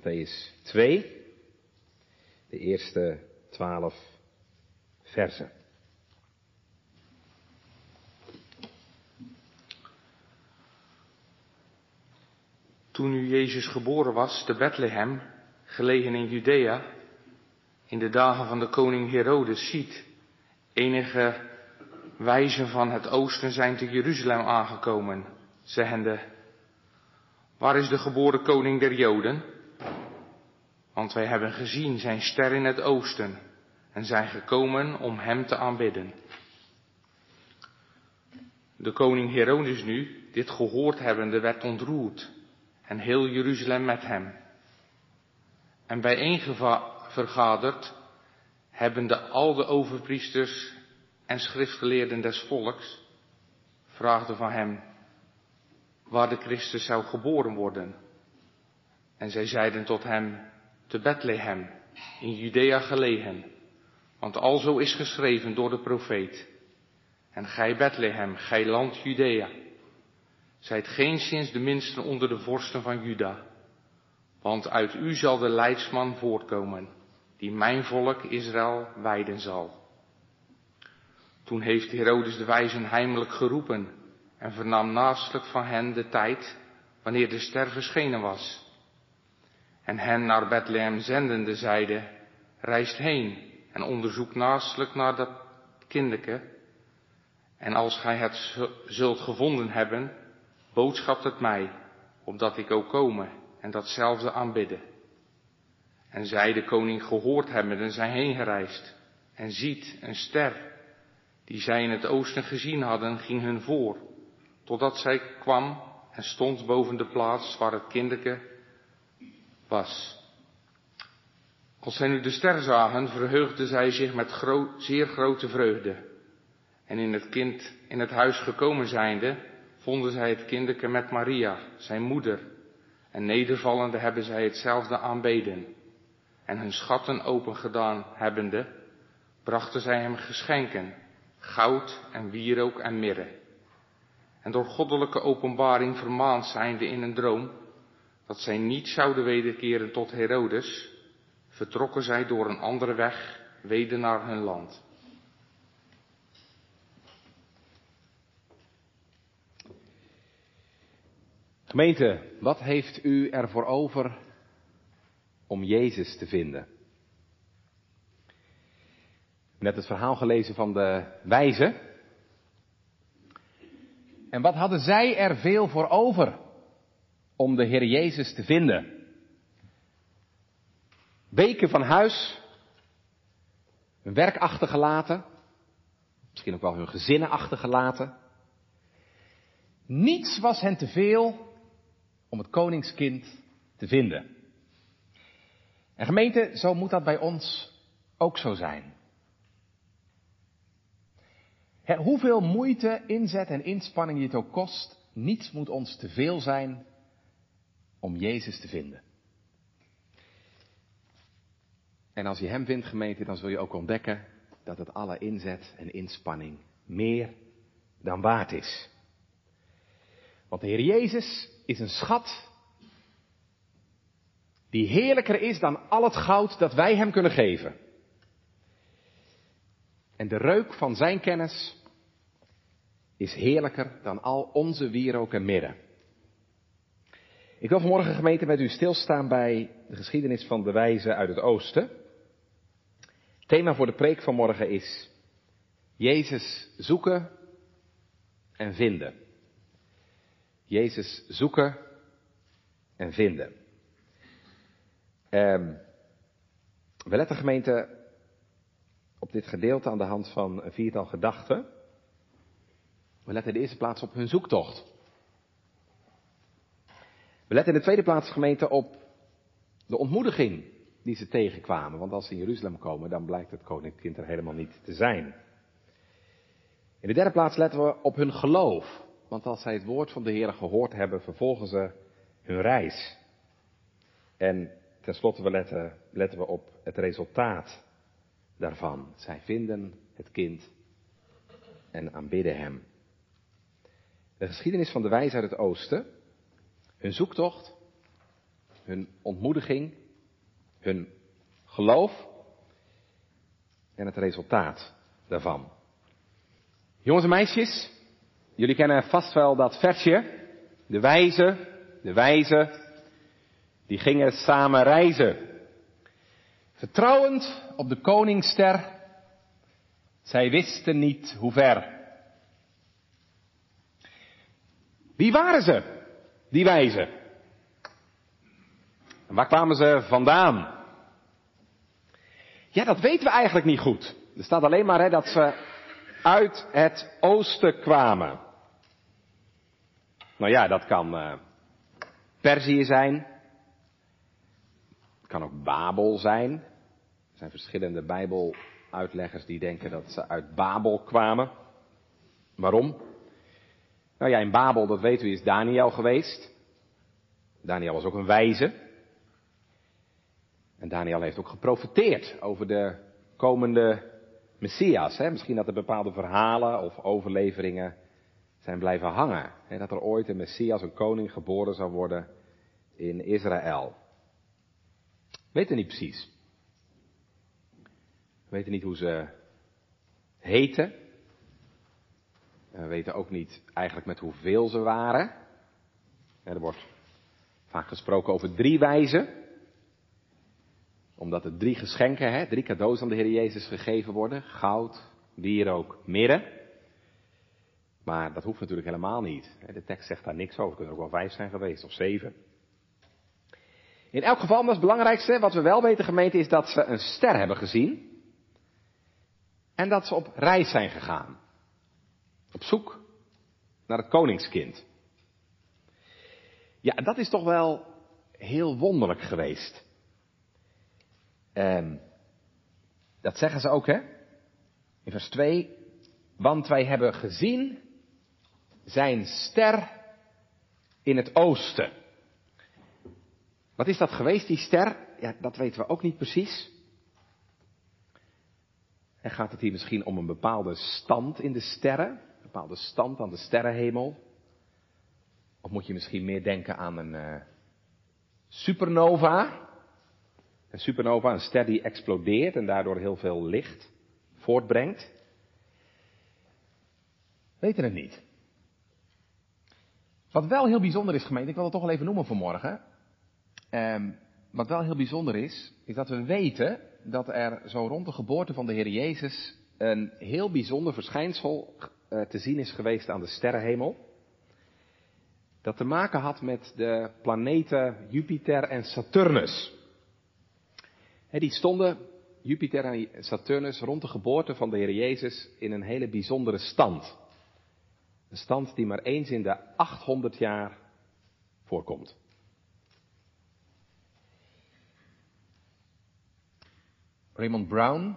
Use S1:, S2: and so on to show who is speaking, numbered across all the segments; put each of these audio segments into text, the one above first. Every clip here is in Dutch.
S1: Matthäus 2, de eerste twaalf versen.
S2: Toen nu Jezus geboren was te Bethlehem, gelegen in Judea, in de dagen van de koning Herodes, ziet, enige wijzen van het oosten zijn te Jeruzalem aangekomen, zeggende, waar is de geboren koning der Joden? Want wij hebben gezien zijn ster in het oosten en zijn gekomen om hem te aanbidden. De koning Herodes nu, dit gehoord hebbende, werd ontroerd en heel Jeruzalem met hem. En bijeenvergaderd hebben de al de overpriesters en schriftgeleerden des volks vraagden van hem waar de Christus zou geboren worden. En zij zeiden tot hem te Bethlehem, in Judea gelegen, want alzo is geschreven door de profeet. En gij Bethlehem, gij land Judea, zijt geen sinds de minste onder de vorsten van Juda, want uit u zal de leidsman voortkomen, die mijn volk Israël wijden zal. Toen heeft Herodes de wijzen heimelijk geroepen en vernam naastelijk van hen de tijd wanneer de ster verschenen was. En hen naar Bethlehem zendende zeide, reist heen en onderzoek naastelijk naar dat kinderke. En als gij het zult gevonden hebben, boodschapt het mij, opdat ik ook komen en datzelfde aanbidden. En zij de koning gehoord hebben en zijn heen gereisd. En ziet, een ster, die zij in het oosten gezien hadden, ging hun voor, totdat zij kwam en stond boven de plaats waar het kinderke was. Als zij nu de ster zagen, verheugden zij zich met zeer grote vreugde. En in het kind in het huis gekomen zijnde, vonden zij het kinderke met Maria, zijn moeder. En nedervallende hebben zij hetzelfde aanbeden. En hun schatten opengedaan hebbende, brachten zij hem geschenken, goud en wierook en mirre. En door goddelijke openbaring vermaand zijnde in een droom, dat zij niet zouden wederkeren tot Herodes, vertrokken zij door een andere weg weder naar hun land.
S1: Gemeente, wat heeft u ervoor over om Jezus te vinden? Net het verhaal gelezen van de wijzen. En wat hadden zij er veel voor over om de Heer Jezus te vinden? Weken van huis, hun werk achtergelaten, misschien ook wel hun gezinnen achtergelaten. Niets was hen te veel om het koningskind te vinden. En gemeente, zo moet dat bij ons ook zo zijn. hoeveel moeite, inzet en inspanning je het ook kost, niets moet ons te veel zijn om Jezus te vinden. En als je Hem vindt, gemeente, dan zul je ook ontdekken dat het alle inzet en inspanning meer dan waard is. Want de Heer Jezus is een schat die heerlijker is dan al het goud dat wij Hem kunnen geven. En de reuk van Zijn kennis is heerlijker dan al onze wierook en mirre. Ik wil vanmorgen gemeente met u stilstaan bij de geschiedenis van de wijzen uit het oosten. Thema voor de preek van morgen is Jezus zoeken en vinden. Jezus zoeken en vinden. Um, we letten gemeente op dit gedeelte aan de hand van een viertal gedachten. We letten in de eerste plaats op hun zoektocht. We letten in de tweede plaats gemeente op de ontmoediging die ze tegenkwamen. Want als ze in Jeruzalem komen, dan blijkt het koninkkind er helemaal niet te zijn. In de derde plaats letten we op hun geloof. Want als zij het woord van de Heer gehoord hebben, vervolgen ze hun reis. En tenslotte we letten, letten we op het resultaat daarvan. Zij vinden het kind en aanbidden hem. De geschiedenis van de wijze uit het oosten, hun zoektocht hun ontmoediging, hun geloof en het resultaat daarvan. Jongens en meisjes, jullie kennen vast wel dat versje. De wijze, de wijze, die gingen samen reizen. Vertrouwend op de koningsster, zij wisten niet hoe ver. Wie waren ze, die wijzen? En waar kwamen ze vandaan? Ja, dat weten we eigenlijk niet goed. Er staat alleen maar hè, dat ze uit het oosten kwamen. Nou ja, dat kan uh, Perzië zijn. Het kan ook Babel zijn. Er zijn verschillende Bijbeluitleggers die denken dat ze uit Babel kwamen. Waarom? Nou ja, in Babel, dat weten we, is Daniel geweest. Daniel was ook een wijze. En Daniel heeft ook geprofiteerd over de komende Messias. Hè? Misschien dat er bepaalde verhalen of overleveringen zijn blijven hangen. Hè? Dat er ooit een Messias, een koning, geboren zou worden in Israël. We weten niet precies. We weten niet hoe ze heten. We weten ook niet eigenlijk met hoeveel ze waren. Er wordt vaak gesproken over drie wijzen. Omdat er drie geschenken, hè, drie cadeaus aan de Heer Jezus gegeven worden. Goud, wierook, mirre. Maar dat hoeft natuurlijk helemaal niet. De tekst zegt daar niks over. Het kunnen ook wel vijf zijn geweest of zeven. In elk geval, dat het belangrijkste, wat we wel weten gemeente, is dat ze een ster hebben gezien. En dat ze op reis zijn gegaan. Op zoek naar het koningskind. Ja, dat is toch wel heel wonderlijk geweest. En dat zeggen ze ook, hè? In vers 2. Want wij hebben gezien zijn ster in het oosten. Wat is dat geweest, die ster? Ja, dat weten we ook niet precies. En gaat het hier misschien om een bepaalde stand in de sterren? Bepaalde stand aan de sterrenhemel? Of moet je misschien meer denken aan een uh, supernova? Een supernova, een ster die explodeert en daardoor heel veel licht voortbrengt. Weten het niet. Wat wel heel bijzonder is, gemeente, ik wil het toch wel even noemen vanmorgen. Um, wat wel heel bijzonder is, is dat we weten dat er zo rond de geboorte van de Heer Jezus een heel bijzonder verschijnsel uh, te zien is geweest aan de sterrenhemel. Dat te maken had met de planeten Jupiter en Saturnus. Die stonden, Jupiter en Saturnus, rond de geboorte van de Heer Jezus in een hele bijzondere stand. Een stand die maar eens in de 800 jaar voorkomt. Raymond Brown,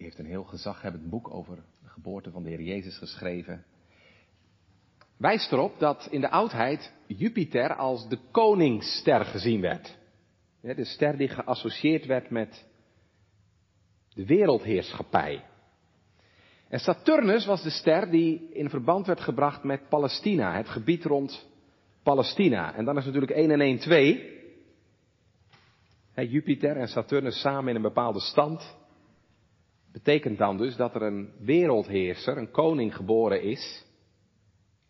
S1: die heeft een heel gezaghebbend boek over de geboorte van de Heer Jezus geschreven. Wijst erop dat in de oudheid Jupiter als de koningsster gezien werd. De ster die geassocieerd werd met de wereldheerschappij. En Saturnus was de ster die in verband werd gebracht met Palestina, het gebied rond Palestina. En dan is natuurlijk 1 en 1 2. Jupiter en Saturnus samen in een bepaalde stand. Betekent dan dus dat er een wereldheerser, een koning geboren is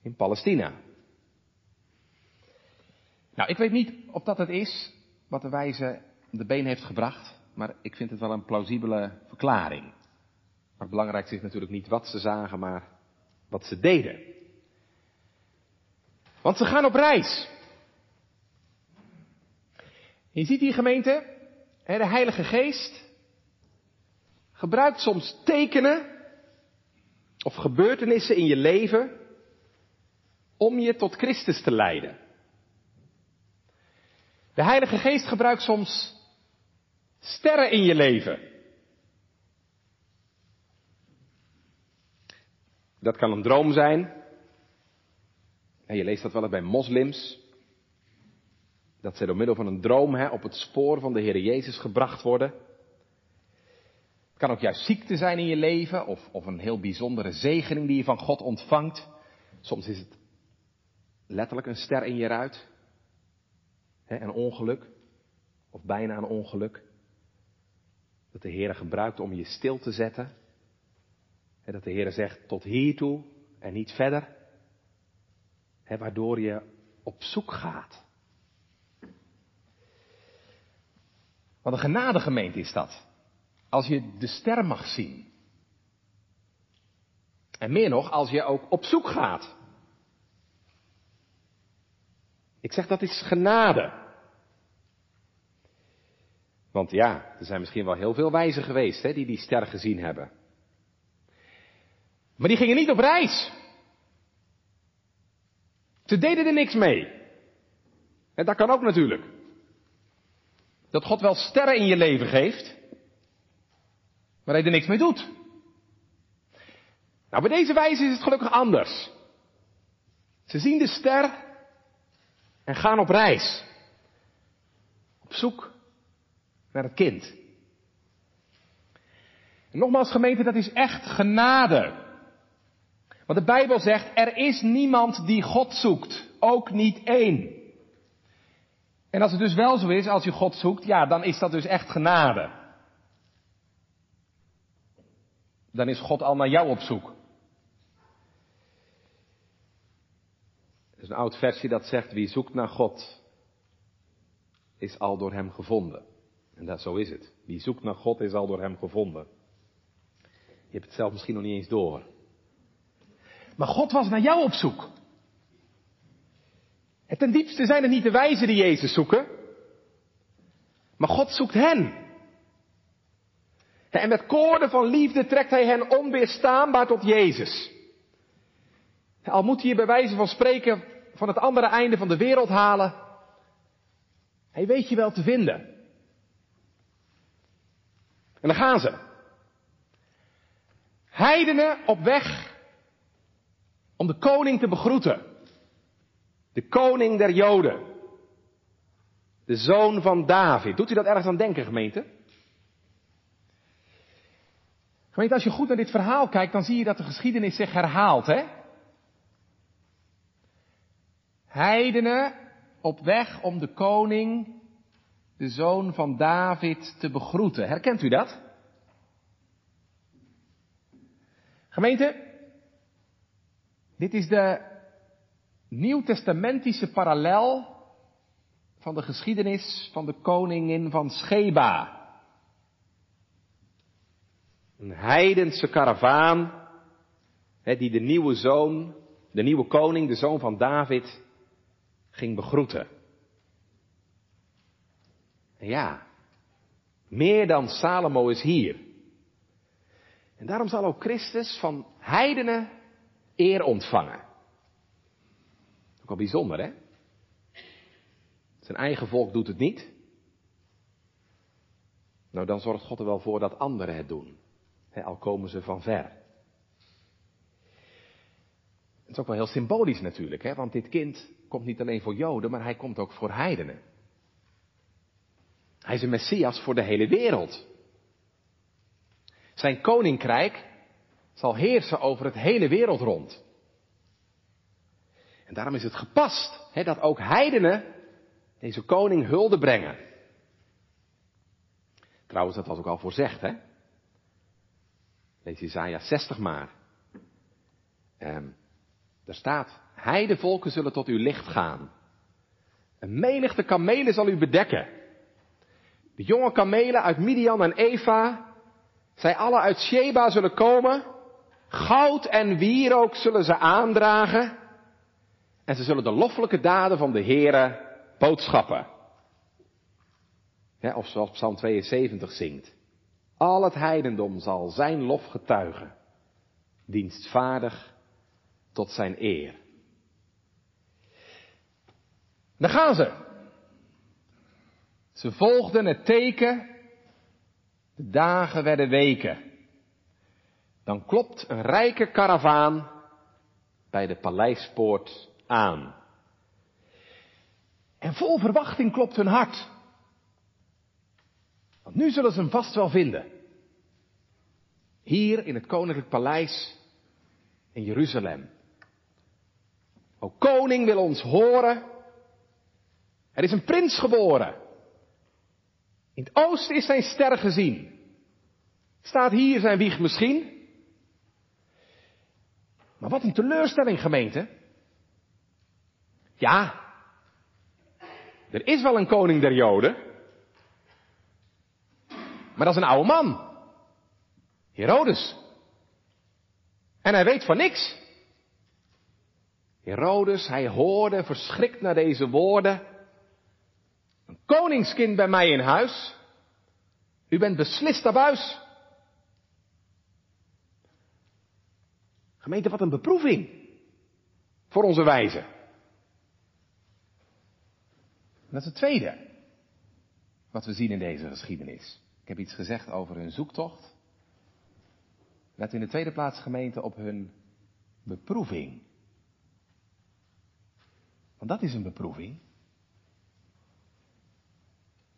S1: in Palestina. Nou, ik weet niet of dat het is wat de wijze de been heeft gebracht, maar ik vind het wel een plausibele verklaring. Maar het belangrijkste is natuurlijk niet wat ze zagen, maar wat ze deden. Want ze gaan op reis. Je ziet die gemeente, de Heilige Geest gebruikt soms tekenen of gebeurtenissen in je leven om je tot Christus te leiden. De Heilige Geest gebruikt soms sterren in je leven. Dat kan een droom zijn. En je leest dat wel eens bij moslims. Dat zij door middel van een droom hè, op het spoor van de Heer Jezus gebracht worden. Kan ook juist ziekte zijn in je leven of, of een heel bijzondere zegening die je van God ontvangt. Soms is het letterlijk een ster in je ruit. hè, een ongeluk, of bijna een ongeluk, dat de Heer gebruikt om je stil te zetten. En dat de Heer zegt tot hiertoe en niet verder. Hè, waardoor je op zoek gaat. Wat een genadegemeente is dat. Als je de ster mag zien. En meer nog, als je ook op zoek gaat. Ik zeg dat is genade. Want ja, er zijn misschien wel heel veel wijzen geweest hè, die die ster gezien hebben. Maar die gingen niet op reis. Ze deden er niks mee. En dat kan ook natuurlijk. Dat God wel sterren in je leven geeft, maar hij er niks mee doet. Nou, bij deze wijze is het gelukkig anders. Ze zien de ster en gaan op reis. Op zoek naar het kind. En nogmaals gemeente, dat is echt genade. Want de Bijbel zegt, er is niemand die God zoekt. Ook niet één. En als het dus wel zo is, als je God zoekt, ja, dan is dat dus echt genade. Dan is God al naar jou op zoek. Er is een oud versie dat zegt, wie zoekt naar God, is al door hem gevonden. En dat, zo is het. Wie zoekt naar God, is al door hem gevonden. Je hebt het zelf misschien nog niet eens door. Maar God was naar jou op zoek. En ten diepste zijn het niet de wijzen die Jezus zoeken. Maar God zoekt hen. En met koorden van liefde trekt hij hen onweerstaanbaar tot Jezus. Al moet hij bij wijze van spreken van het andere einde van de wereld halen. Hij weet je wel te vinden. En dan gaan ze. Heidenen op weg om de koning te begroeten. De koning der Joden. De zoon van David. Doet u dat ergens aan denken, gemeente? Gemeente, als je goed naar dit verhaal kijkt, dan zie je dat de geschiedenis zich herhaalt, hè? Heidenen op weg om de koning, de zoon van David, te begroeten. Herkent u dat? Gemeente, dit is de nieuwtestamentische parallel van de geschiedenis van de koningin van Sheba. Een heidense karavaan, die de nieuwe zoon, de nieuwe koning, de zoon van David, ging begroeten. En ja, meer dan Salomo is hier. En daarom zal ook Christus van heidenen eer ontvangen. Ook wel bijzonder, hè? Zijn eigen volk doet het niet. Nou, dan zorgt God er wel voor dat anderen het doen. Al komen ze van ver. Het is ook wel heel symbolisch natuurlijk, hè? want dit kind komt niet alleen voor Joden, maar hij komt ook voor heidenen. Hij is een Messias voor de hele wereld. Zijn koninkrijk zal heersen over het hele wereld rond. En daarom is het gepast hè, dat ook heidenen deze koning hulde brengen. Trouwens, dat was ook al voorzegd, hè? Lees Isaiah 60 maar. Um, daar staat, heidevolken zullen tot uw licht gaan. Een menigte kamelen zal u bedekken. De jonge kamelen uit Midian en Eva, zij alle uit Sheba zullen komen Goud en wierook zullen ze aandragen. En ze zullen de loffelijke daden van de Heere boodschappen. Of zoals Psalm 72 zingt. Al het heidendom zal zijn lof getuigen. Dienstvaardig tot zijn eer. Daar gaan ze. Ze volgden het teken. De dagen werden weken dan klopt een rijke karavaan bij de paleispoort aan. En vol verwachting klopt hun hart. Nu zullen ze hem vast wel vinden. Hier in het koninklijk paleis in Jeruzalem. O koning wil ons horen. Er is een prins geboren. In het oosten is zijn ster gezien. Staat hier zijn wieg misschien? Maar wat een teleurstelling, gemeente. Ja, er is wel een koning der Joden. Maar dat is een oude man. Herodes. En hij weet van niks. Herodes, hij hoorde verschrikt naar deze woorden. Een koningskind bij mij in huis. U bent beslist abuis. Gemeente, wat een beproeving. Voor onze wijze. Dat is het tweede. Wat we zien in deze geschiedenis. Heb iets gezegd over hun zoektocht. Let in de tweede plaats gemeente op hun beproeving. Want dat is een beproeving.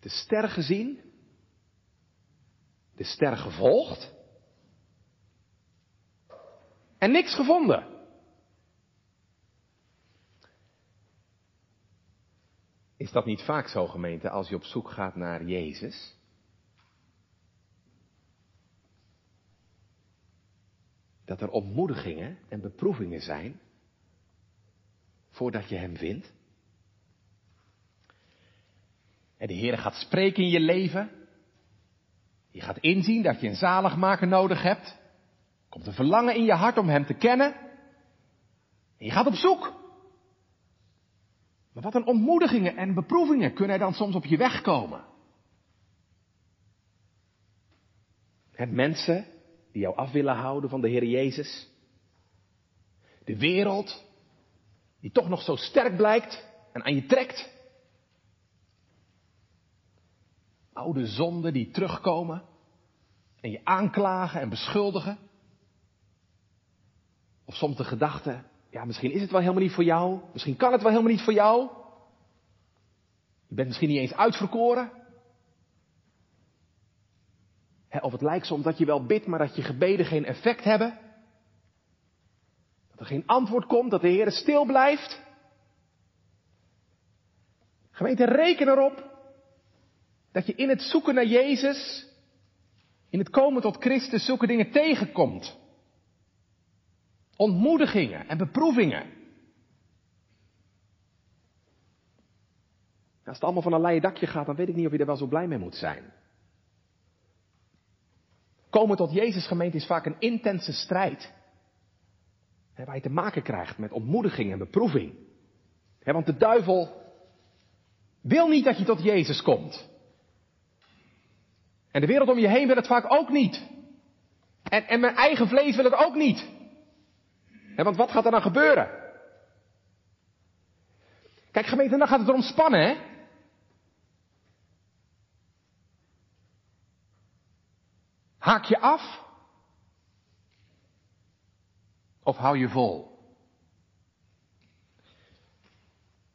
S1: De ster gezien. De ster gevolgd. En niks gevonden. Is dat niet vaak zo, gemeente, als je op zoek gaat naar Jezus? Dat er ontmoedigingen en beproevingen zijn voordat je Hem vindt? En de Heer gaat spreken in je leven. Je gaat inzien dat je een zaligmaker nodig hebt. Komt een verlangen in je hart om Hem te kennen. En je gaat op zoek. Maar wat een ontmoedigingen en beproevingen kunnen er dan soms op je weg komen. Het mensen die jou af willen houden van de Heer Jezus. De wereld die toch nog zo sterk blijkt en aan je trekt. Oude zonden die terugkomen en je aanklagen en beschuldigen. Of soms de gedachte, ja, misschien is het wel helemaal niet voor jou. Misschien kan het wel helemaal niet voor jou. Je bent misschien niet eens uitverkoren. Of het lijkt soms dat je wel bidt, maar dat je gebeden geen effect hebben. Dat er geen antwoord komt, dat de Heer stil blijft. Gemeente, reken erop dat je in het zoeken naar Jezus, in het komen tot Christus, zulke dingen tegenkomt. Ontmoedigingen en beproevingen. Als het allemaal van een leien dakje gaat, dan weet ik niet of je er wel zo blij mee moet zijn. Komen tot Jezus gemeente is vaak een intense strijd. waar je te maken krijgt met ontmoediging en beproeving. want de duivel wil niet dat je tot Jezus komt. En de wereld om je heen wil het vaak ook niet. En, en mijn eigen vlees wil het ook niet. want wat gaat er dan gebeuren? Kijk gemeente, dan gaat het erom spannen, hè? Haak je af? Of hou je vol?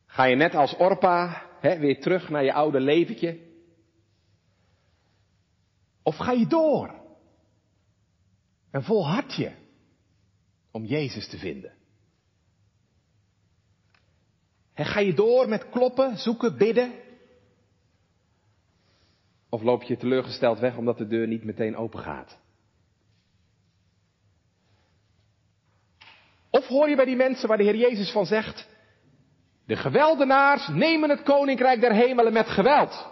S1: Ga je net als Orpa hè, weer terug naar je oude leventje? Of ga je door? En volhard je om Jezus te vinden? En ga je door met kloppen, zoeken, bidden? Of loop je teleurgesteld weg omdat de deur niet meteen open gaat? Of hoor je bij die mensen waar de Heer Jezus van zegt, de geweldenaars nemen het koninkrijk der hemelen met geweld.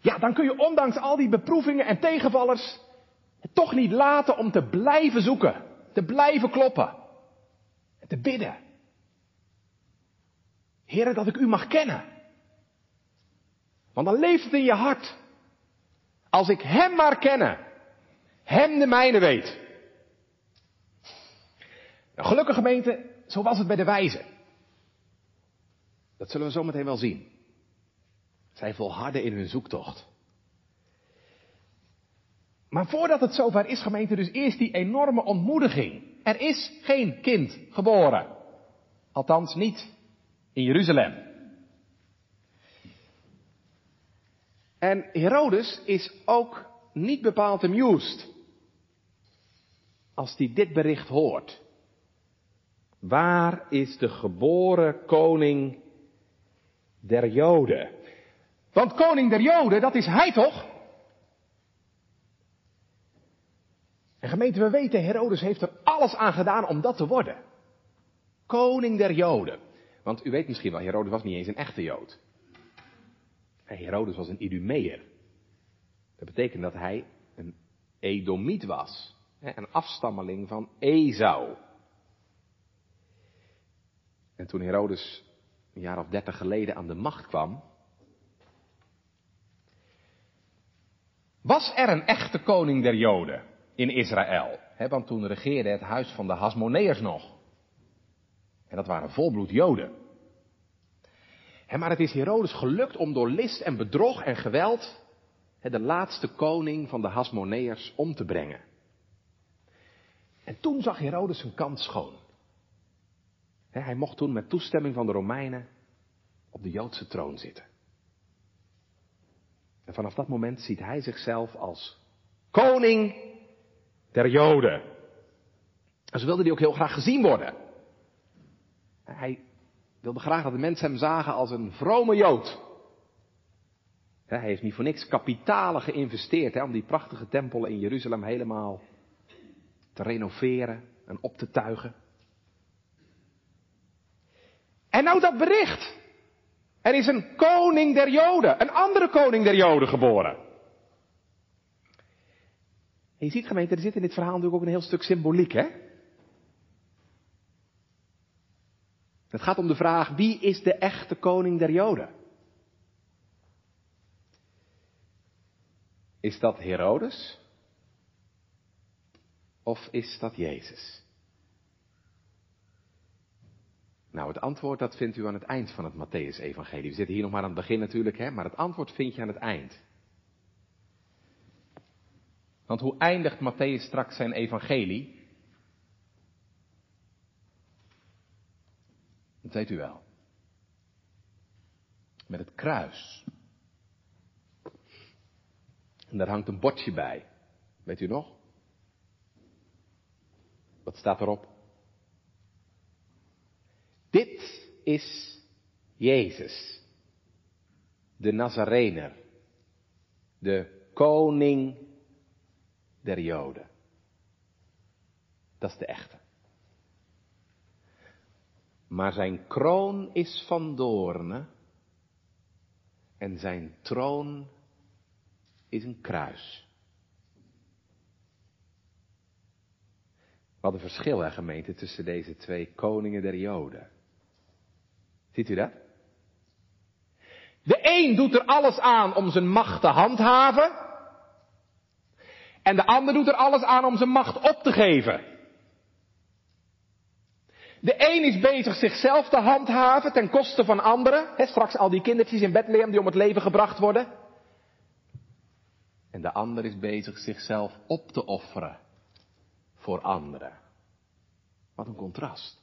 S1: Ja, dan kun je ondanks al die beproevingen en tegenvallers het toch niet laten om te blijven zoeken, te blijven kloppen, te bidden. Heren, dat ik u mag kennen. Want dan leeft het in je hart. Als ik Hem maar kennen, Hem de mijne weet. Nou, gelukkig gemeente, zo was het bij de wijzen. Dat zullen we zo meteen wel zien. Zij volharden in hun zoektocht. Maar voordat het zover is, gemeente, dus eerst die enorme ontmoediging. Er is geen kind geboren. Althans niet in Jeruzalem. En Herodes is ook niet bepaald amused als hij dit bericht hoort. Waar is de geboren koning der Joden. Want koning der Joden, dat is hij toch? En gemeente, we weten, Herodes heeft er alles aan gedaan om dat te worden. Koning der Joden. Want u weet misschien wel, Herodes was niet eens een echte Jood. Herodes was een Idumeer. Dat betekent dat hij een Edomiet was. Een afstammeling van Esau. En toen Herodes een jaar of dertig geleden aan de macht kwam, was er een echte koning der Joden in Israël. want toen regeerde het huis van de Hasmoneërs nog. En dat waren volbloed Joden. Maar het is Herodes gelukt om door list en bedrog en geweld de laatste koning van de Hasmoneërs om te brengen. En toen zag Herodes zijn kans schoon. hij mocht toen met toestemming van de Romeinen op de Joodse troon zitten. En vanaf dat moment ziet hij zichzelf als koning der Joden. En zo wilde hij ook heel graag gezien worden. Hij wilde graag dat de mensen hem zagen als een vrome Jood. Hij heeft niet voor niks kapitalen geïnvesteerd hè, om die prachtige tempel in Jeruzalem helemaal te renoveren en op te tuigen. En nou dat bericht. Er is een koning der Joden, een andere koning der Joden geboren. En je ziet gemeente, er zit in dit verhaal natuurlijk ook een heel stuk symboliek, hè? Het gaat om de vraag, wie is de echte koning der Joden? Is dat Herodes? Of is dat Jezus? Nou, het antwoord dat vindt u aan het eind van het Matthäus-evangelie. We zitten hier nog maar aan het begin natuurlijk, hè, maar het antwoord vind je aan het eind. Want hoe eindigt Matthäus straks zijn evangelie? Dat weet u wel. Met het kruis. En daar hangt een bordje bij. Weet u nog? Wat staat erop? Dit is Jezus, de Nazarener, de koning der Joden. Dat is de echte. Maar zijn kroon is van doornen en zijn troon is een kruis. Wat een verschil, hè, gemeente, tussen deze twee koningen der Joden. Ziet u dat? De een doet er alles aan om zijn macht te handhaven. En de ander doet er alles aan om zijn macht op te geven. De een is bezig zichzelf te handhaven ten koste van anderen. He, straks al die kindertjes in Bethlehem die om het leven gebracht worden. En de ander is bezig zichzelf op te offeren voor anderen. Wat een contrast.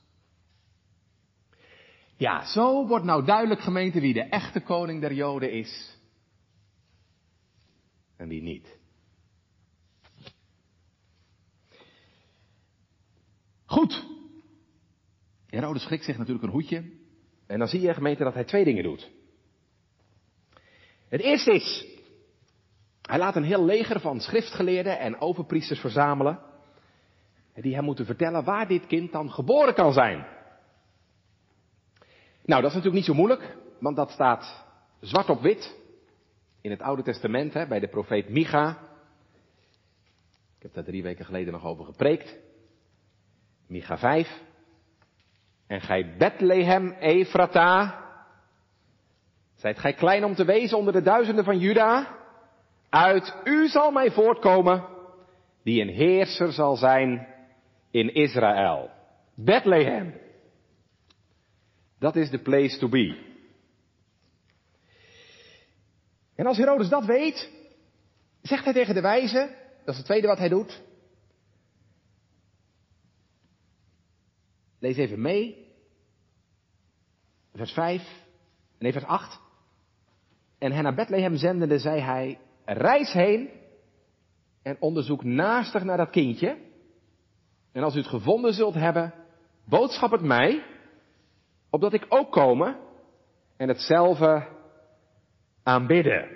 S1: Ja, zo wordt nou duidelijk gemeente wie de echte koning der Joden is en wie niet. Goed. Herodes schrikt zich natuurlijk een hoedje. En dan zie je gemeente dat hij twee dingen doet. Het eerste is, hij laat een heel leger van schriftgeleerden en overpriesters verzamelen. Die hem moeten vertellen waar dit kind dan geboren kan zijn. Nou, dat is natuurlijk niet zo moeilijk, want dat staat zwart op wit in het Oude Testament, hè, bij de profeet Micha. Ik heb daar drie weken geleden nog over gepreekt. Micha 5. En gij Bethlehem Efrata, zijt gij klein om te wezen onder de duizenden van Juda? Uit u zal mij voortkomen, die een heerser zal zijn in Israël. Bethlehem. Dat is de place to be. En als Herodes dat weet, zegt hij tegen de wijze, dat is het tweede wat hij doet. Lees even mee. Vers 5, nee vers 8. En hen naar Bethlehem zendende zei hij, reis heen en onderzoek naastig naar dat kindje. En als u het gevonden zult hebben, boodschap het mij, opdat ik ook komen en hetzelfde aanbidden.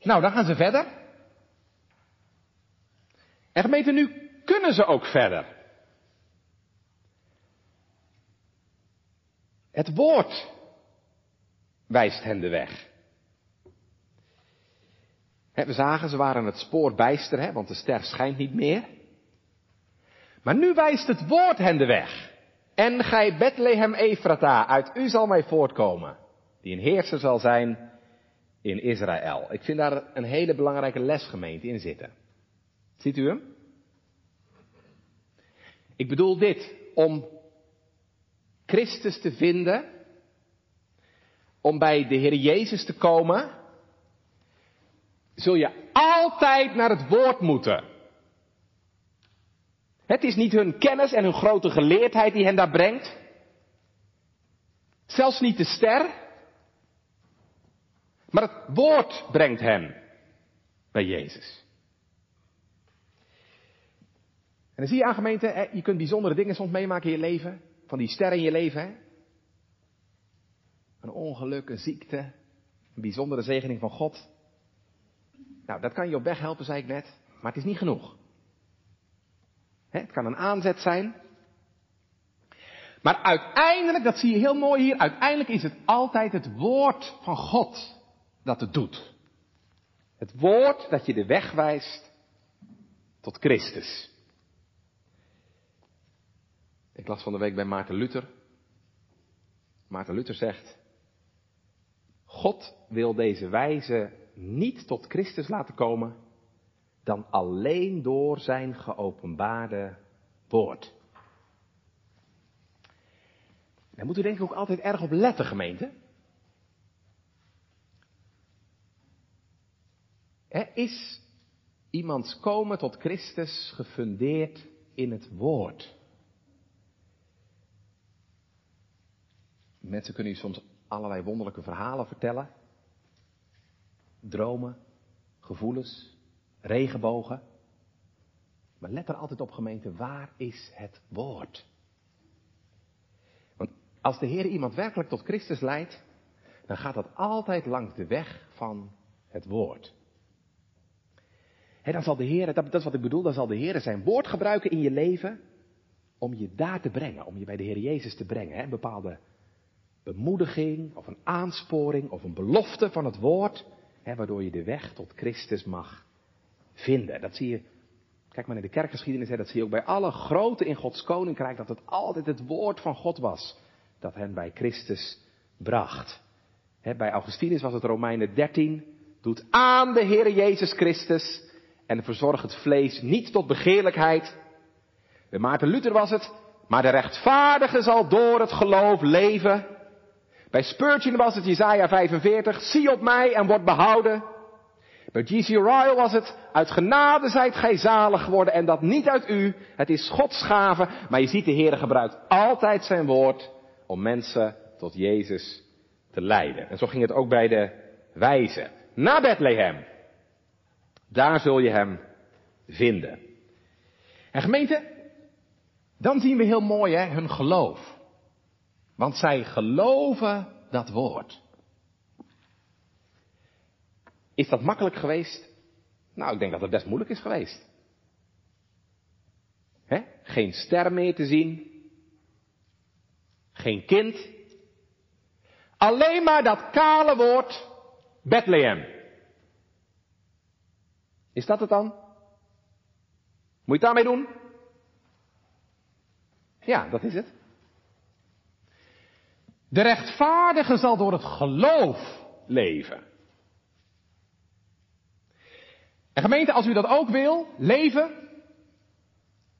S1: Nou, dan gaan ze verder. En gemeente, nu kunnen ze ook verder. Het woord wijst hen de weg. we zagen, ze waren het spoor bijster, want de ster schijnt niet meer. Maar nu wijst het woord hen de weg. En gij Bethlehem Efrata, uit u zal mij voortkomen, die een heerser zal zijn in Israël. Ik vind daar een hele belangrijke lesgemeente in zitten. Ziet u hem? Ik bedoel dit, om Christus te vinden, om bij de Heer Jezus te komen, zul je altijd naar het woord moeten. Het is niet hun kennis en hun grote geleerdheid die hen daar brengt. Zelfs niet de ster. Maar het woord brengt hen bij Jezus. En dan zie je aan gemeente, je kunt bijzondere dingen soms meemaken in je leven. Van die sterren in je leven. Hè? Een ongeluk, een ziekte, een bijzondere zegening van God. Nou, dat kan je op weg helpen, zei ik net. Maar het is niet genoeg. Het kan een aanzet zijn. Maar uiteindelijk, dat zie je heel mooi hier, uiteindelijk is het altijd het woord van God dat het doet. Het woord dat je de weg wijst tot Christus. Ik las van de week bij Maarten Luther. Maarten Luther zegt, God wil deze wijze niet tot Christus laten komen, dan alleen door zijn geopenbaarde woord. Daar moet u denk ik ook altijd erg op letten, gemeente. is iemands komen tot Christus gefundeerd in het woord? Mensen kunnen u soms allerlei wonderlijke verhalen vertellen. Dromen, gevoelens, regenbogen. Maar let er altijd op gemeente, waar is het woord? Want als de Heer iemand werkelijk tot Christus leidt, dan gaat dat altijd langs de weg van het woord. He, dan zal de Heer, dat, dat is wat ik bedoel, dan zal de Heer zijn woord gebruiken in je leven om je daar te brengen, om je bij de Heer Jezus te brengen. Bepaalde bemoediging of een aansporing of een belofte van het woord, waardoor je de weg tot Christus mag vinden. Dat zie je, kijk maar naar de kerkgeschiedenis, dat zie je ook bij alle grote in Gods koninkrijk, dat het altijd het woord van God was dat hen bij Christus bracht. bij Augustinus was het Romeinen 13, doet aan de Heer Jezus Christus en verzorg het vlees niet tot begeerlijkheid. Bij Maarten Luther was het, maar de rechtvaardige zal door het geloof leven. Bij Spurgeon was het Jesaja 45, zie op mij en word behouden. Bij G.C. Ryle was het, uit genade zijt gij zalig geworden en dat niet uit u. Het is Gods gave, maar je ziet de Heer gebruikt altijd zijn woord om mensen tot Jezus te leiden. En zo ging het ook bij de wijzen. Na Bethlehem. Daar zul je hem vinden. En gemeente, dan zien we heel mooi hè, hun geloof. Want zij geloven dat woord. Is dat makkelijk geweest? Nou, ik denk dat het best moeilijk is geweest. He? Geen ster meer te zien. Geen kind. Alleen maar dat kale woord Bethlehem. Is dat het dan? Moet je het daarmee doen? Ja, dat is het. De rechtvaardige zal door het geloof leven. En gemeente, als u dat ook wil, leven,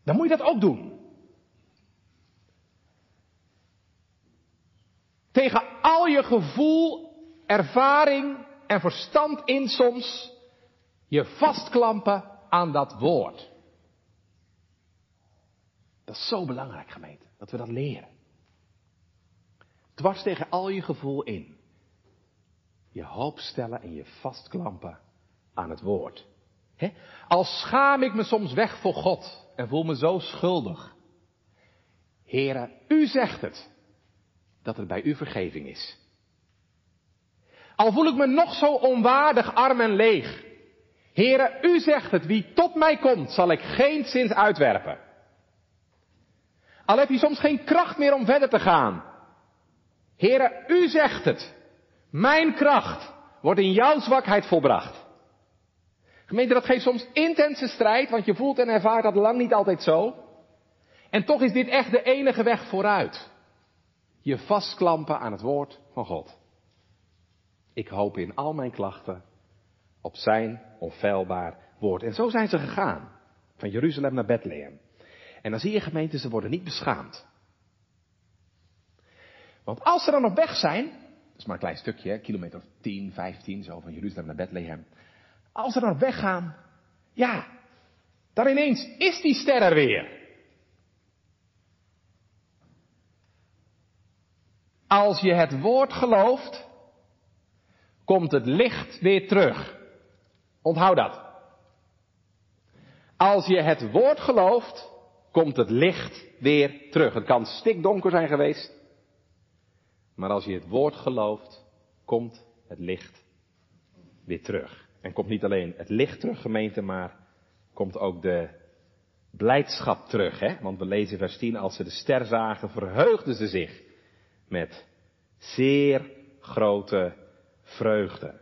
S1: dan moet je dat ook doen. Tegen al je gevoel, ervaring en verstand in soms, je vastklampen aan dat woord. Dat is zo belangrijk, gemeente, dat we dat leren. Dwars tegen al je gevoel in. Je hoop stellen en je vastklampen aan het woord. He? Als schaam ik me soms weg voor God en voel me zo schuldig. Heren, u zegt het. dat er bij u vergeving is. Al voel ik me nog zo onwaardig, arm en leeg. Heren, u zegt het, wie tot mij komt, zal ik geen zins uitwerpen. Al heb je soms geen kracht meer om verder te gaan. Heren, u zegt het. Mijn kracht wordt in jouw zwakheid volbracht. Gemeente, dat geeft soms intense strijd, want je voelt en ervaart dat lang niet altijd zo. En toch is dit echt de enige weg vooruit. Je vastklampen aan het woord van God. Ik hoop in al mijn klachten op zijn onfeilbaar woord. En zo zijn ze gegaan. Van Jeruzalem naar Bethlehem. En dan zie je gemeenten, ze worden niet beschaamd. Want als ze dan op weg zijn, dat is maar een klein stukje, kilometer of 10, 15, zo van Jeruzalem naar Bethlehem. Als ze dan op weg gaan, ja, dan ineens is die ster er weer. Als je het woord gelooft, komt het licht weer terug. Onthoud dat. Als je het woord gelooft, komt het licht weer terug. Het kan stikdonker zijn geweest, maar als je het woord gelooft, komt het licht weer terug. En komt niet alleen het licht terug, gemeente, maar komt ook de blijdschap terug. Hè? Want we lezen vers 10, als ze de ster zagen, verheugden ze zich met zeer grote vreugde.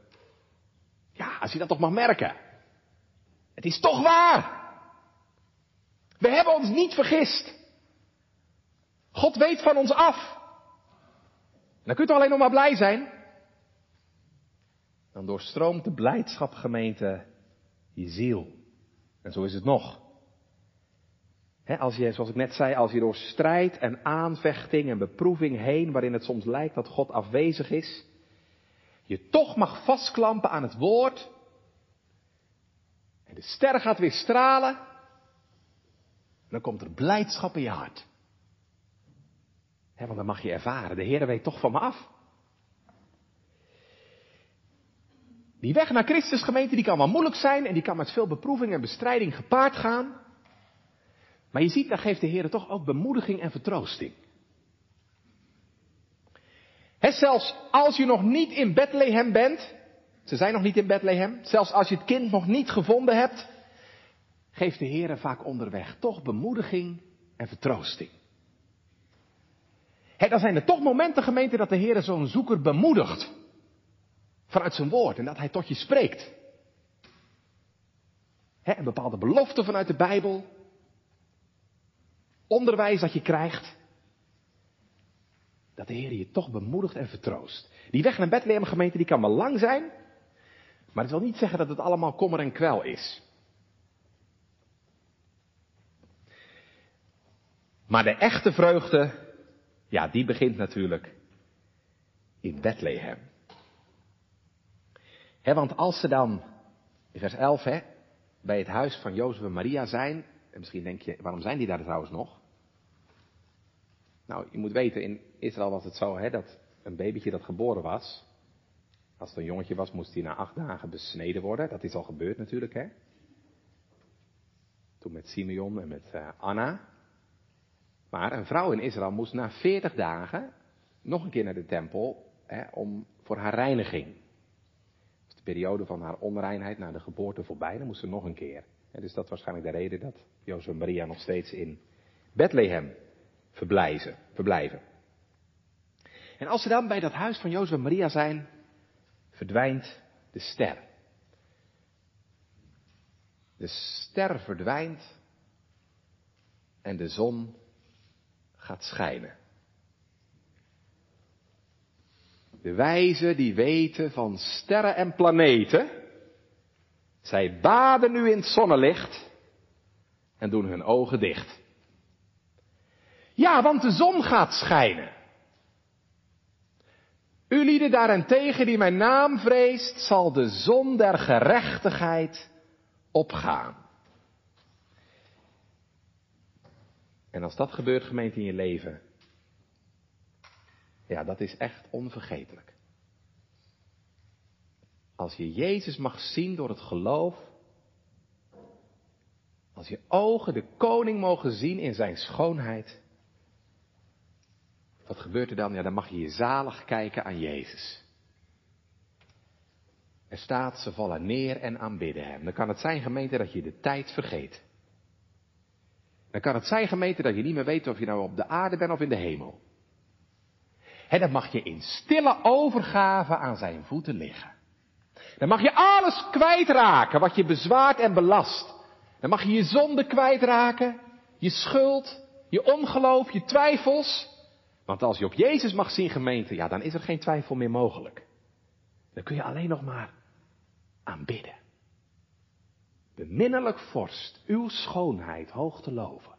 S1: Ja, als je dat toch mag merken. Het is toch waar. We hebben ons niet vergist. God weet van ons af. Dan kunt u alleen nog maar blij zijn. Dan doorstroomt de blijdschap gemeente je ziel. En zo is het nog. als je, zoals ik net zei, als je door strijd en aanvechting en beproeving heen, waarin het soms lijkt dat God afwezig is, je toch mag vastklampen aan het woord. En de ster gaat weer stralen. Dan komt er blijdschap in je hart. Want dan mag je ervaren, de Heer weet toch van me af. Die weg naar Christus gemeente, die kan wel moeilijk zijn en die kan met veel beproeving en bestrijding gepaard gaan. Maar je ziet, daar geeft de Heer toch ook bemoediging en vertroosting. He, zelfs als je nog niet in Bethlehem bent, ze zijn nog niet in Bethlehem, zelfs als je het kind nog niet gevonden hebt, geeft de Heer vaak onderweg toch bemoediging en vertroosting. Dan zijn er toch momenten, gemeente, dat de Heer zo'n zoeker bemoedigt. Vanuit zijn woord en dat hij tot je spreekt. He, een bepaalde belofte vanuit de Bijbel. Onderwijs dat je krijgt dat de Heer je toch bemoedigt en vertroost. Die weg naar Bethlehem gemeente, die kan wel lang zijn, maar het wil niet zeggen dat het allemaal kommer en kwel is. Maar de echte vreugde, ja, die begint natuurlijk in Bethlehem. He, want als ze dan, in vers 11, hè, bij het huis van Jozef en Maria zijn, en misschien denk je, waarom zijn die daar trouwens nog? Nou, je moet weten, in Israël was het zo dat een babytje dat geboren was, als het een jongetje was, moest hij na acht dagen besneden worden. Dat is al gebeurd natuurlijk, hè. Toen met Simeon en met uh, Anna. Maar een vrouw in Israël moest na veertig dagen nog een keer naar de tempel hè, om, voor haar reiniging. Dus de periode van haar onreinheid na de geboorte voorbij, dan moest ze nog een keer. dus dat is waarschijnlijk de reden dat Jozef en Maria nog steeds in Bethlehem verblijven. En als ze dan bij dat huis van Jozef en Maria zijn, verdwijnt de ster. De ster verdwijnt en de zon gaat schijnen. De wijzen die weten van sterren en planeten, zij baden nu in het zonnelicht en doen hun ogen dicht. Ja, want de zon gaat schijnen. U lieden daarentegen die mijn naam vreest, zal de zon der gerechtigheid opgaan. En als dat gebeurt, gemeente, in je leven, ja, dat is echt onvergetelijk. Als je Jezus mag zien door het geloof, als je ogen de koning mogen zien in zijn schoonheid, wat gebeurt er dan? Ja, dan mag je je zalig kijken aan Jezus. Er staat, ze vallen neer en aanbidden hem. Dan kan het zijn, gemeente, dat je de tijd vergeet. Dan kan het zijn, gemeente, dat je niet meer weet of je nou op de aarde bent of in de hemel. En dan mag je in stille overgave aan zijn voeten liggen. Dan mag je alles kwijtraken wat je bezwaart en belast. Dan mag je je zonde kwijtraken, je schuld, je ongeloof, je twijfels. Want als je op Jezus mag zien, gemeente, ja, dan is er geen twijfel meer mogelijk. Dan kun je alleen nog maar aanbidden. Beminnelijk vorst, uw schoonheid hoog te loven,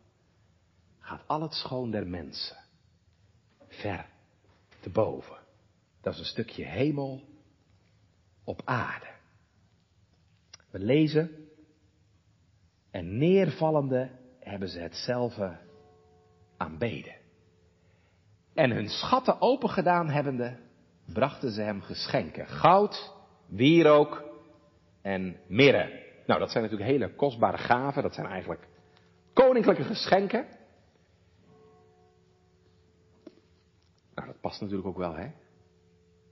S1: gaat al het schoon der mensen ver te boven. Dat is een stukje hemel op aarde. We lezen, en neervallende hebben ze hetzelfde aanbeden. En hun schatten opengedaan hebbende, brachten ze hem geschenken. Goud, wierook en mirre. Nou, dat zijn natuurlijk hele kostbare gaven. Dat zijn eigenlijk koninklijke geschenken. Nou, dat past natuurlijk ook wel, hè?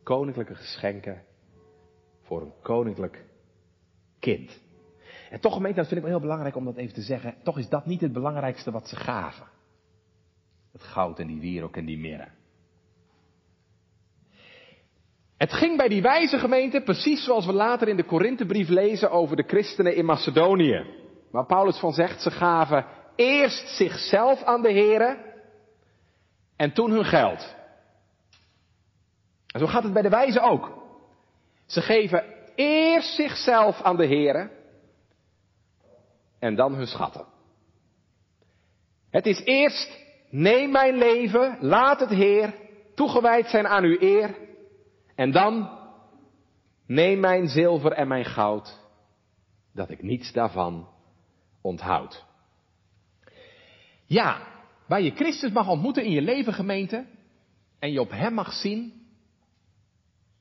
S1: Koninklijke geschenken voor een koninklijk kind. En toch gemeente, dat vind ik wel heel belangrijk om dat even te zeggen. Toch is dat niet het belangrijkste wat ze gaven. Het goud en die wierook en die mirre. Het ging bij die wijze gemeente precies zoals we later in de Korinthebrief lezen over de christenen in Macedonië. Waar Paulus van zegt, ze gaven eerst zichzelf aan de heren en toen hun geld. En zo gaat het bij de wijze ook. Ze geven eerst zichzelf aan de heren en dan hun schatten. Het is eerst, neem mijn leven, laat het Heer toegewijd zijn aan uw eer. En dan, neem mijn zilver en mijn goud, dat ik niets daarvan onthoud. Ja, waar je Christus mag ontmoeten in je leven gemeente en je op Hem mag zien,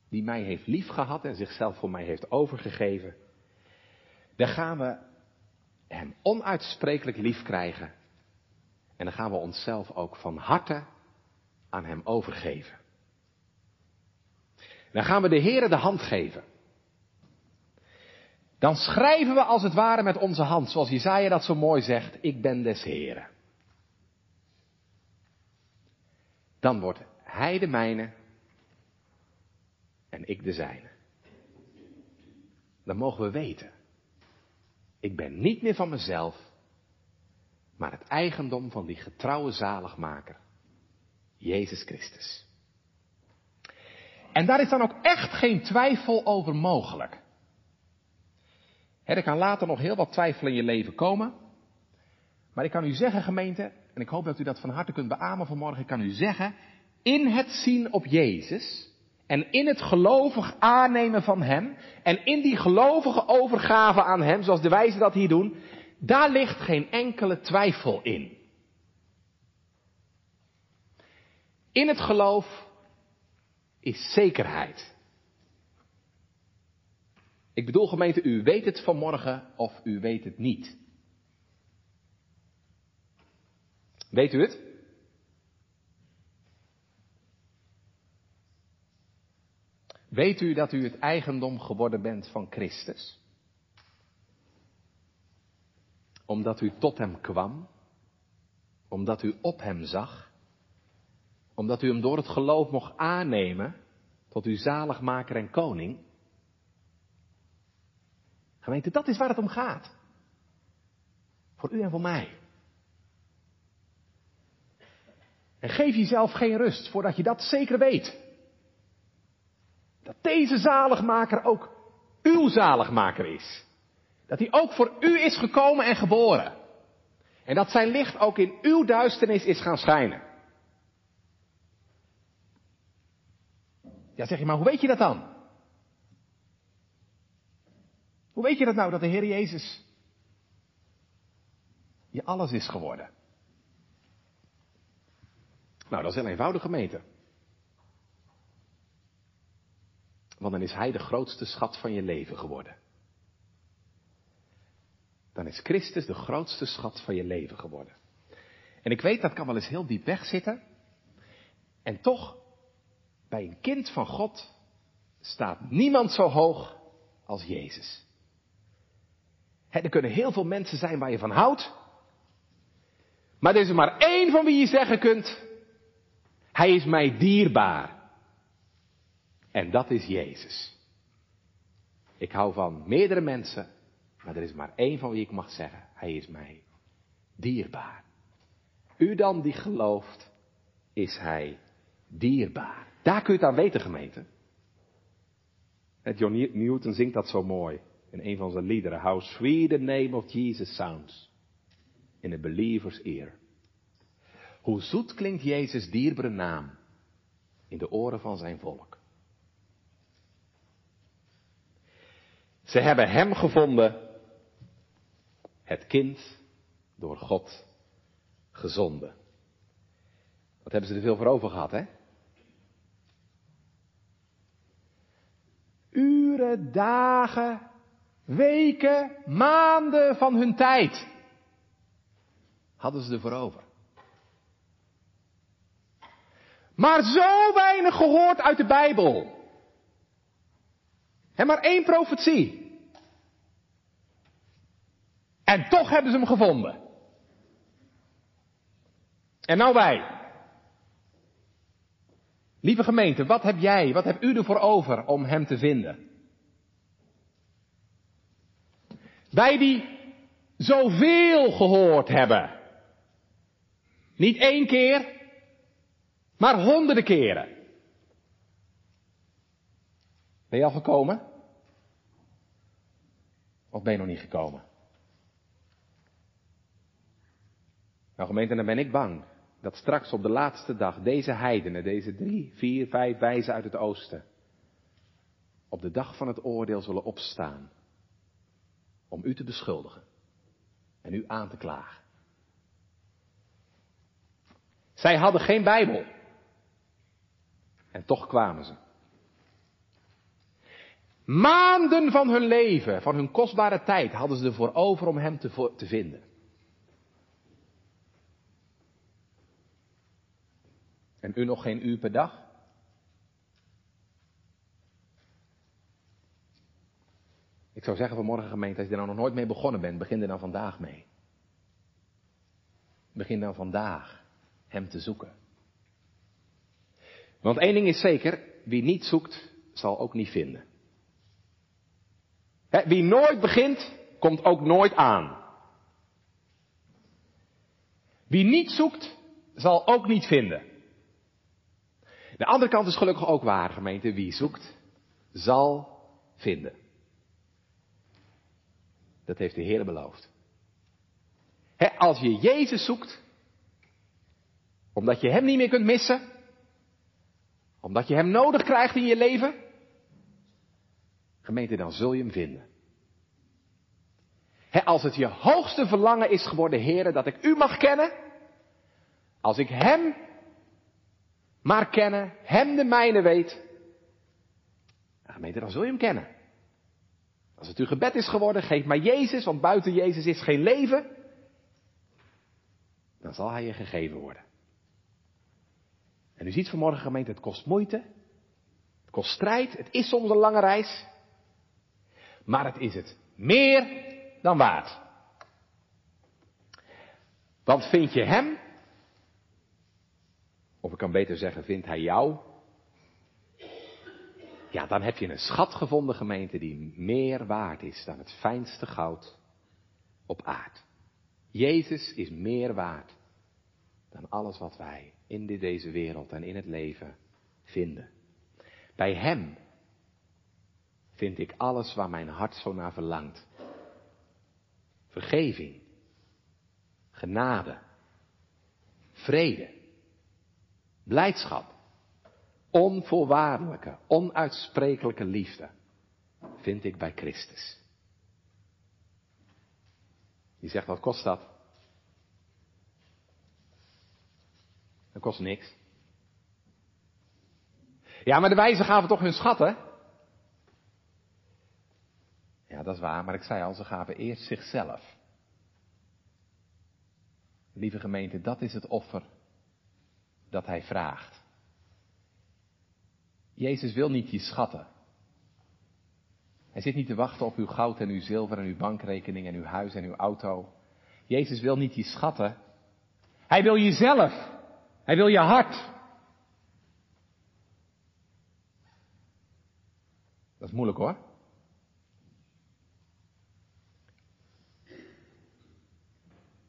S1: die mij heeft liefgehad en zichzelf voor mij heeft overgegeven, dan gaan we Hem onuitsprekelijk lief krijgen. En dan gaan we onszelf ook van harte aan Hem overgeven. Dan gaan we de Heere de hand geven. Dan schrijven we als het ware met onze hand, zoals Jezaja dat zo mooi zegt, ik ben des Heeren. Dan wordt Hij de mijne en ik de zijne. Dan mogen we weten, ik ben niet meer van mezelf, maar het eigendom van die getrouwe zaligmaker, Jezus Christus. En daar is dan ook echt geen twijfel over mogelijk. er kan later nog heel wat twijfel in je leven komen. Maar ik kan u zeggen, gemeente, en ik hoop dat u dat van harte kunt beamen vanmorgen, ik kan u zeggen, in het zien op Jezus en in het gelovig aannemen van Hem en in die gelovige overgave aan Hem, zoals de wijzen dat hier doen, daar ligt geen enkele twijfel in. In het geloof is zekerheid. Ik bedoel gemeente, u weet het vanmorgen of u weet het niet. Weet u het? Weet u dat u het eigendom geworden bent van Christus? Omdat u tot Hem kwam, omdat u op Hem zag, omdat u Hem door het geloof mocht aannemen tot uw zaligmaker en koning. Gemeente, dat is waar het om gaat. Voor u en voor mij. En geef jezelf geen rust voordat je dat zeker weet. Dat deze zaligmaker ook uw zaligmaker is. Dat hij ook voor u is gekomen en geboren. En dat zijn licht ook in uw duisternis is gaan schijnen. Ja, zeg je, maar hoe weet je dat dan? Hoe weet je dat nou, dat de Heer Jezus je alles is geworden? Nou, dat is heel eenvoudig gemeten. Want dan is Hij de grootste schat van je leven geworden. Dan is Christus de grootste schat van je leven geworden. En ik weet, dat kan wel eens heel diep weg zitten. En toch, bij een kind van God staat niemand zo hoog als Jezus. er kunnen heel veel mensen zijn waar je van houdt. Maar er is er maar één van wie je zeggen kunt, hij is mij dierbaar. En dat is Jezus. Ik hou van meerdere mensen, maar er is maar één van wie ik mag zeggen, hij is mij dierbaar. U dan die gelooft, is hij dierbaar. Daar kun je het aan weten, gemeente. John Newton zingt dat zo mooi in een van zijn liederen. How sweet the name of Jesus sounds in a believer's ear. Hoe zoet klinkt Jezus' dierbare naam in de oren van zijn volk. Ze hebben hem gevonden, het kind door God gezonden. Wat hebben ze er veel voor over gehad, hè? Dagen, weken, maanden van hun tijd hadden ze ervoor over. Maar zo weinig gehoord uit de Bijbel. En maar één profetie. En toch hebben ze hem gevonden. En nou wij. Lieve gemeente, wat heb jij, wat heb u ervoor over om hem te vinden? Wij die zoveel gehoord hebben. Niet één keer, maar honderden keren. Ben je al gekomen? Of ben je nog niet gekomen? Nou gemeente, dan ben ik bang dat straks op de laatste dag deze heidenen, deze drie, vier, vijf wijzen uit het oosten, op de dag van het oordeel zullen opstaan om u te beschuldigen en u aan te klagen. Zij hadden geen Bijbel. En toch kwamen ze. Maanden van hun leven, van hun kostbare tijd, hadden ze ervoor over om hem te, te vinden. En u nog geen uur per dag? Ik zou zeggen vanmorgen gemeente, als je er nou nog nooit mee begonnen bent, begin er dan vandaag mee. Begin dan vandaag hem te zoeken. Want één ding is zeker, wie niet zoekt, zal ook niet vinden. wie nooit begint, komt ook nooit aan. Wie niet zoekt, zal ook niet vinden. De andere kant is gelukkig ook waar, gemeente. Wie zoekt, zal vinden. Dat heeft de Heer beloofd. als je Jezus zoekt, omdat je Hem niet meer kunt missen, omdat je Hem nodig krijgt in je leven, gemeente, dan zul je Hem vinden. als het je hoogste verlangen is geworden, Heer, dat ik U mag kennen, als ik Hem maar kennen, Hem de mijne weet, gemeente, dan zul je Hem kennen. Als het uw gebed is geworden, geef mij Jezus, want buiten Jezus is geen leven. Dan zal Hij je gegeven worden. En u ziet vanmorgen gemeente, het kost moeite. Het kost strijd. Het is soms een lange reis. Maar het is het meer dan waard. Want vind je Hem, of ik kan beter zeggen, vindt Hij jou, ja, dan heb je een schat gevonden, gemeente, die meer waard is dan het fijnste goud op aard. Jezus is meer waard dan alles wat wij in deze wereld en in het leven vinden. Bij Hem vind ik alles waar mijn hart zo naar verlangt. Vergeving, genade, vrede, blijdschap, onvoorwaardelijke, onuitsprekelijke liefde vind ik bij Christus. Die zegt, wat kost dat? Dat kost niks. Ja, maar de wijzen gaven toch hun schatten? Ja, dat is waar, maar ik zei al, ze gaven eerst zichzelf. Lieve gemeente, dat is het offer dat hij vraagt. Jezus wil niet je schatten. Hij zit niet te wachten op uw goud en uw zilver en uw bankrekening en uw huis en uw auto. Jezus wil niet je schatten. Hij wil jezelf. Hij wil je hart. Dat is moeilijk hoor.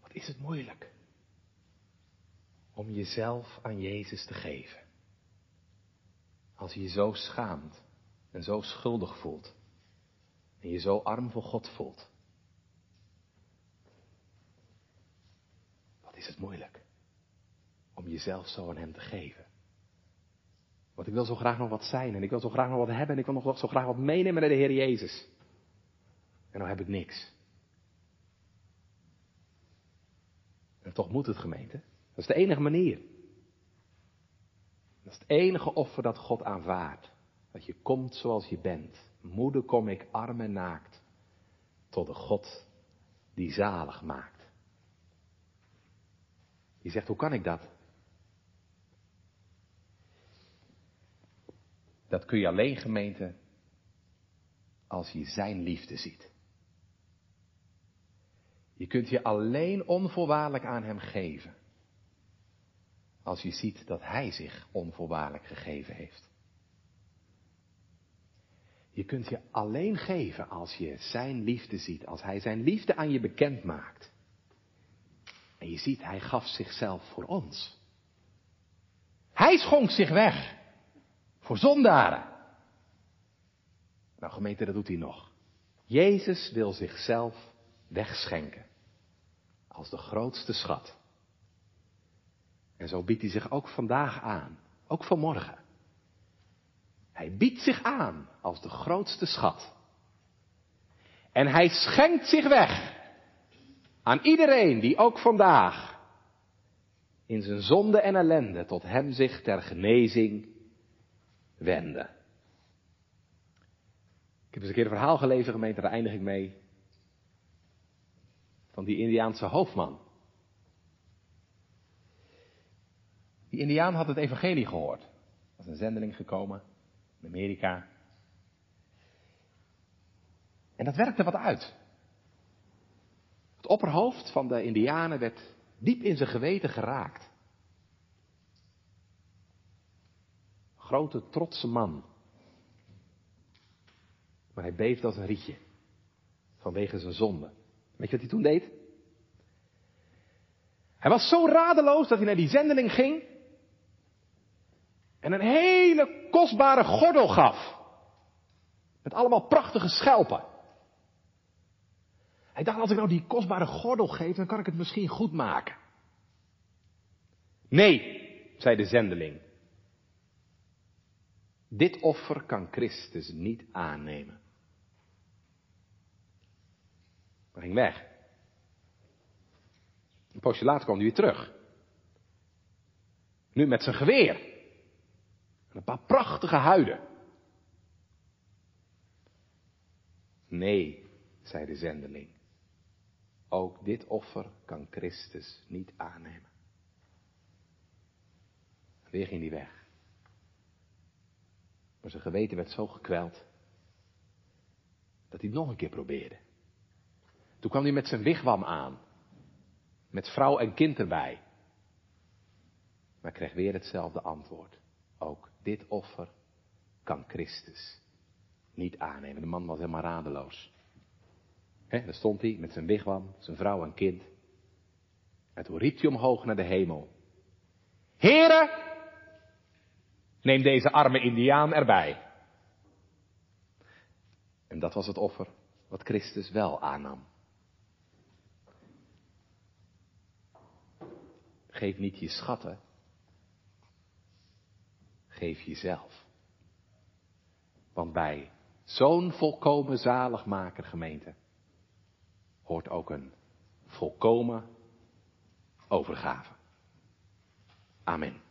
S1: Wat is het moeilijk om jezelf aan Jezus te geven. Als je je zo schaamt en zo schuldig voelt en je zo arm voor God voelt. Wat is het moeilijk om jezelf zo aan Hem te geven. Want ik wil zo graag nog wat zijn en ik wil zo graag nog wat hebben en ik wil nog zo graag wat meenemen naar de Heer Jezus. En nou heb ik niks. En toch moet het gemeente. Dat is de enige manier. Dat is het enige offer dat God aanvaardt. Dat je komt zoals je bent. Moeder kom ik arm en naakt. Tot de God die zalig maakt. Je zegt, hoe kan ik dat? Dat kun je alleen gemeente als je zijn liefde ziet. Je kunt je alleen onvoorwaardelijk aan hem geven. Als je ziet dat hij zich onvoorwaardelijk gegeven heeft. Je kunt je alleen geven als je zijn liefde ziet, als hij zijn liefde aan je bekend maakt. En je ziet, hij gaf zichzelf voor ons. Hij schonk zich weg voor zondaren. Nou gemeente, dat doet hij nog. Jezus wil zichzelf wegschenken als de grootste schat. En zo biedt hij zich ook vandaag aan, ook vanmorgen. Hij biedt zich aan als de grootste schat. En hij schenkt zich weg aan iedereen die ook vandaag in zijn zonde en ellende tot hem zich ter genezing wende. Ik heb eens een keer een verhaal gelezen, gemeente, daar eindig ik mee. Van die Indiaanse hoofdman. Die Indiaan had het evangelie gehoord. Was een zendeling gekomen in Amerika. En dat werkte wat uit. Het opperhoofd van de Indianen werd diep in zijn geweten geraakt. Grote, trotse man. Maar hij beefde als een rietje. Vanwege zijn zonde. Weet je wat hij toen deed? Hij was zo radeloos dat hij naar die zendeling ging. En een hele kostbare gordel gaf. Met allemaal prachtige schelpen. Hij dacht, als ik nou die kostbare gordel geef, dan kan ik het misschien goed maken. Nee, zei de zendeling. Dit offer kan Christus niet aannemen. Hij ging weg. Een poosje later kwam hij weer terug. Nu met zijn geweer. En een paar prachtige huiden. Nee, zei de zendeling. Ook dit offer kan Christus niet aannemen. Weer ging hij weg. Maar zijn geweten werd zo gekweld dat hij het nog een keer probeerde. Toen kwam hij met zijn wigwam aan. Met vrouw en kind erbij. Maar kreeg weer hetzelfde antwoord. Ook dit offer kan Christus niet aannemen. De man was helemaal radeloos. He, daar stond hij met zijn wigwam, zijn vrouw en kind. En toen riep hij omhoog naar de hemel. Heren, neem deze arme indiaan erbij. En dat was het offer wat Christus wel aannam. Geef niet je schatten. Geef jezelf. Want bij zo'n volkomen zaligmaker gemeente hoort ook een volkomen overgave. Amen.